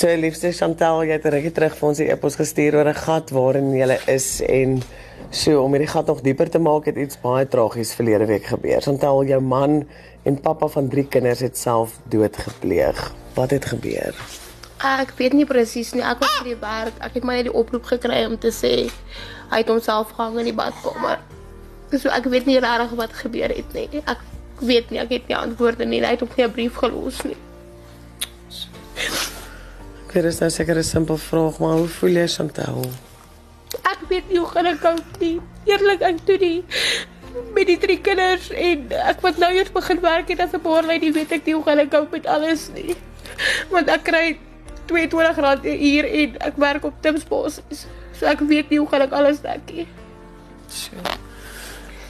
So liefste Chantel, jy het rukkie terug vir ons 'n e-pos gestuur oor 'n gat waarin jy is en so om hierdie gat nog dieper te maak het iets baie tragies verlede week gebeur. Chantel, jou man en pappa van 3 kinders het self dood gepleeg. Wat het gebeur? Ek weet nie presies nie. Ek was by die werk. Ek het maar net die oproep gekry om te sê hy het homself gehang in die badkamer. So ek weet nie regtig wat gebeur het nie. Ek weet nie, ek het nie antwoorde nie. Hy het ook nie 'n brief gelos nie. Ek weet dit is nou seker 'n simpel vraag, maar hoe voel jy Chantel? Ek weet nie hoe gaan ek cope nie. Eerlik, ek doen nie met die drie kinders en ek wat nou eers begin werk het as 'n boerlady, weet ek nie hoe gaan ek cope met alles nie. Want ek kry R22 'n uur en ek werk op Timsbos. So ek weet nie hoe gaan ek alles dek nie. Sure.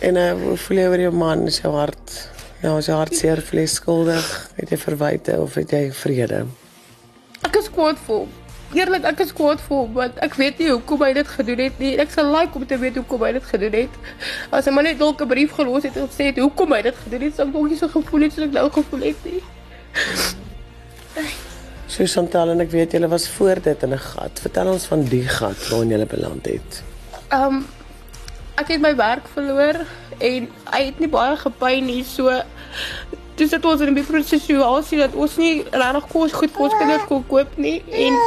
En uh, hoe voel jy oor jou man? Jou hart ja, is jou hart seer vlees skuldig? Het jy verwyte of het jy vrede? Ek is kwaad vir hom. Eerlik, ek is kwaad vir hom want ek weet nie hoekom hy dit gedoen het nie. Ek sal like om te weet hoekom hy dit gedoen het. As hy maar net dalk 'n brief gelos het en gesê het hoekom hy dit gedoen het, sou ek dalk nie so gevoel het soos ek nou gevoel het nie. So Chantal en ek weet julle was voor dit in 'n gat. Vertel ons van die gat waarin julle beland het. Ehm um, ek het my werk verloor en hy het nie baie gepyn nie. So dis dit ons in die situasie dat ons nie regtig kos goed vir ons kinders kon koop nie en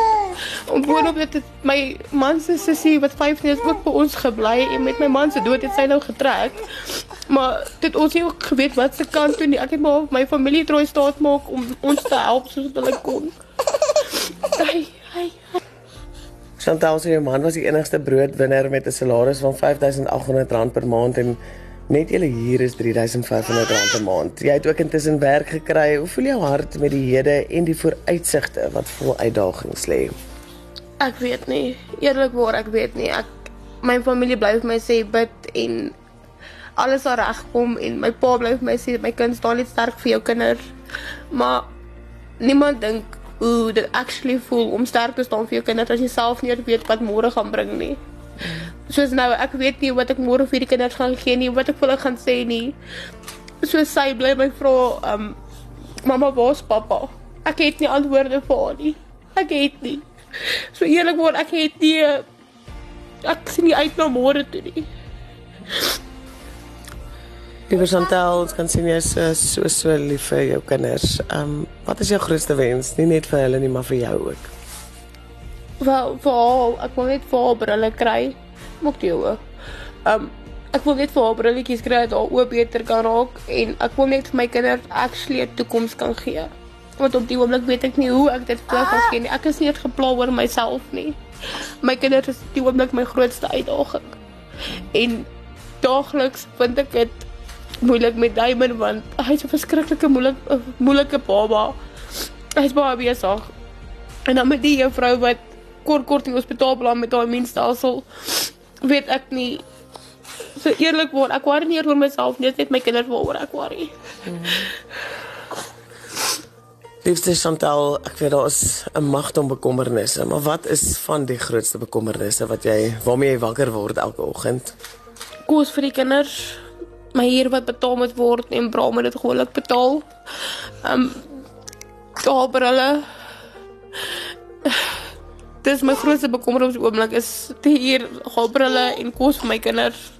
boonop dit het my man se sussie wat 15 is ook vir ons gebly en met my man se dood het sy nou getrek. Maar dit ons nie ook geweet wat se kant toe nie. Ek het maar my familie trooi staat maak om ons te help soos wat hulle kon. Hey, hey. Chantal se man was die enigste broodwinner met 'n salaris van R5800 per maand en net julle hier is R3500 per maand. Jy het ook intussen werk gekry. Hoe voel jou hart met die hede en die vooruitsigte wat vol uitdagings lê? Ek weet nie. Eerlikwaar, ek weet nie. Ek my familie bly vir my sê bid en alles sal regkom en my pa bly vir my sê my kind staan net sterk vir jou kinders. Maar niemand dink hoe dit actually voel om sterk te staan vir jou kinders as jy self nie weet wat môre gaan bring nie. Soos nou, ek weet nie wat ek môre vir die kinders gaan gee nie, wat ek vir hulle gaan sê nie. So sy bly my vra, ehm um, mamma, waar's pappa? Ek het nie antwoorde vir haar nie. Ek het nie. So eerlikwaar, ek het nie ek sien nie uit na môre toe nie. Liewe Chantal, ons kan sien jy is so so, so lief vir jou kinders. Ehm um, wat is jou grootste wens? Nie net vir hulle nie, maar vir jou ook. Wel, vir haar, ek wil net vir haar brille kry. Maak jy ook. Ehm ek wil net vir haar brilletjies kry dat haar oë beter kan raak en ek wil net vir my kinders actually 'n toekoms kan gee. Want op die oomblik weet ek nie hoe ek dit hulle kan nie. Ek is nie net gepla oor myself nie. My kinders is die oomblik my grootste uitdaging. En daagliks vind ek dit moeilik met Diamond want hy's 'n verskriklike moeilik moeilike baba. Hy's baie besig. En dan met die juffrou wat kort kort in die hospitaal beland met haar immuunstelsel, weet ek nie so eerlikwaar ek worry nie oor myself nie, net my kinders waaroor ek worry. Mm. Liefste Chantal, ek weet daar is 'n magte om bekommernisse, maar wat is van die grootste bekommernisse wat jy waarmee jy wakker word elke oggend? Kos vir die kinders, my huur wat betaal moet word en bra moet dit gewoonlik betaal. Ehm um, daar brille. Dis my grootste bekommernis op die oomblik is die huur, brille en kos vir my kinders.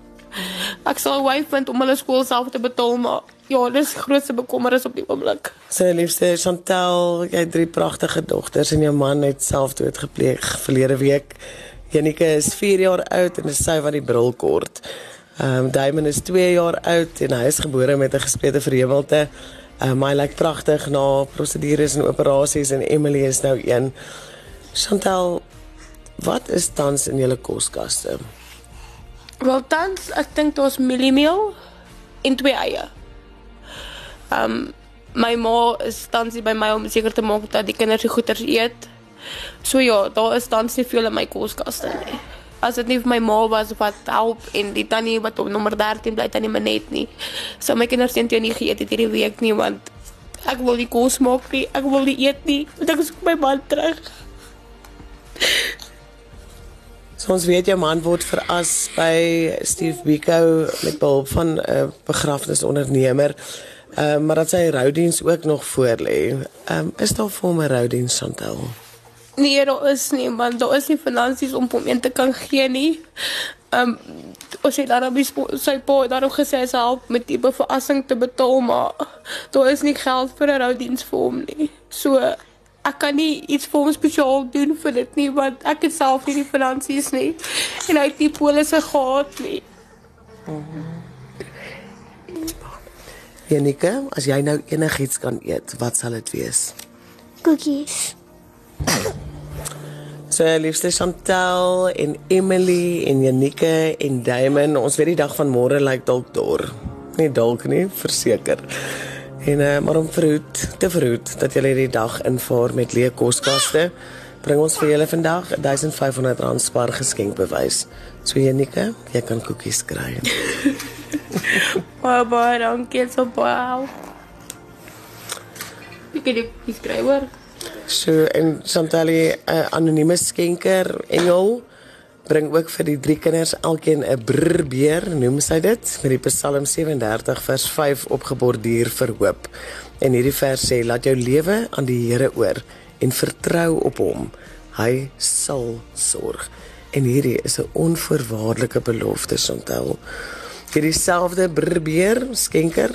Ek sal 'n wyf vind om hulle skool self te betaal, maar ja, dis grootste bekommernis op die oomblik. Sy liefste Chantel, jy het drie pragtige dogters en jou man het selfdood gepleeg verlede week. Janike is 4 jaar oud en is sy wat die bril kort. Ehm um, Diamond is 2 jaar oud en hy is gebore met 'n gesplete verhemelte. Ehm um, hy lyk pragtig na prosedures en operasies en Emily is nou 1. Chantal, wat is tans in julle koskaste? Wel tans, ek dink daar's mieliemeel en twee eie. Ehm um, my ma is tans by my om seker te maak dat die kinders se goeders eet. So ja, daar is tans nie veel in my koskaste nie. As dit nie vir my ma was wat help en die tannie wat op nommer 13 bly tannie Manet nie. So my kinders het nie geëet het hierdie week nie want ek wil nie kos maak nie. Ek wil nie eet nie. Want ek is op my man terug. So ons weet jou man word veras by Steve Biko met behulp van 'n uh, begrafnisondernemer. Ehm uh, maar dat sy roudiens ook nog voor lê. Ehm um, is daar vir 'n roudiens Chantel? Nee, daar is nie, want daar is nie finansies om hom te kan gee nie. Ehm um, ons het daarom die spo- sy pa daarom gesê sal help met die befassing te betaal, maar daar is nie geld vir 'n roudiens vir hom nie. So ek kan nie iets vir hom spesiaal doen vir dit nie, want ek het self nie die finansies nie en hy het nie polisse gehad nie. Janike, as jy nou enigiets kan eet, wat sal dit wees? Koekies. So liefste Chantel en Emily en Janike en Damon, ons weet die dag van môre lyk dalk dor. Nie dalk nie, verseker. En uh, maar om verhoed, te verhoed dat julle hierdie dag invaar met leë koskaste, bring ons vir julle vandag 1500 rand spaar geskenkbewys. So Janike, jy kan koekies kry. Baie baie dankie, so baie. Ek het die skrywer. So en Chantal, 'n uh, anonieme skenker engel bring ook vir die drie kinders elkeen 'n brrbeer, noem sy dit, met die Psalm 37 vers 5 opgeborduur vir hoop. En hierdie vers sê: "Laat jou lewe aan die Here oor en vertrou op hom. Hy sal sorg." En hierdie is 'n onvoorwaardelike belofte, Chantal. Hierdie selfde brrbeer skenker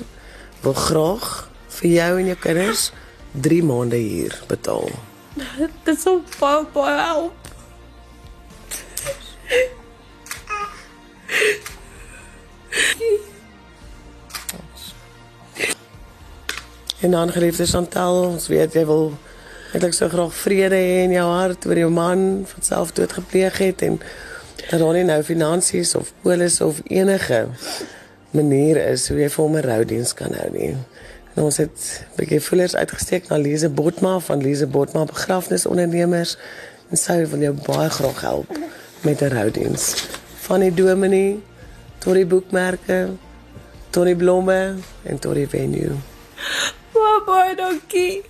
wil graag vir jou en jou kinders 3 maande huur betaal. Dit is so baie baie help. En dan geliefde Chantal, ons weet jy wil eintlik so graag vrede hê in jou hart oor jou man wat selfdood gepleeg het en dat daar nie nou finansies of polis of enige manier is hoe jy vir hom 'n roudiens kan hou nie. En ons het 'n bietjie voelers uitgesteek na Lise Botma van Lise Botma begrafnisondernemers en sy wil jou baie graag help met 'n roudiens. Van die dominee tot die boekmerke tot die blomme en tot die venue. Poor boy donkey.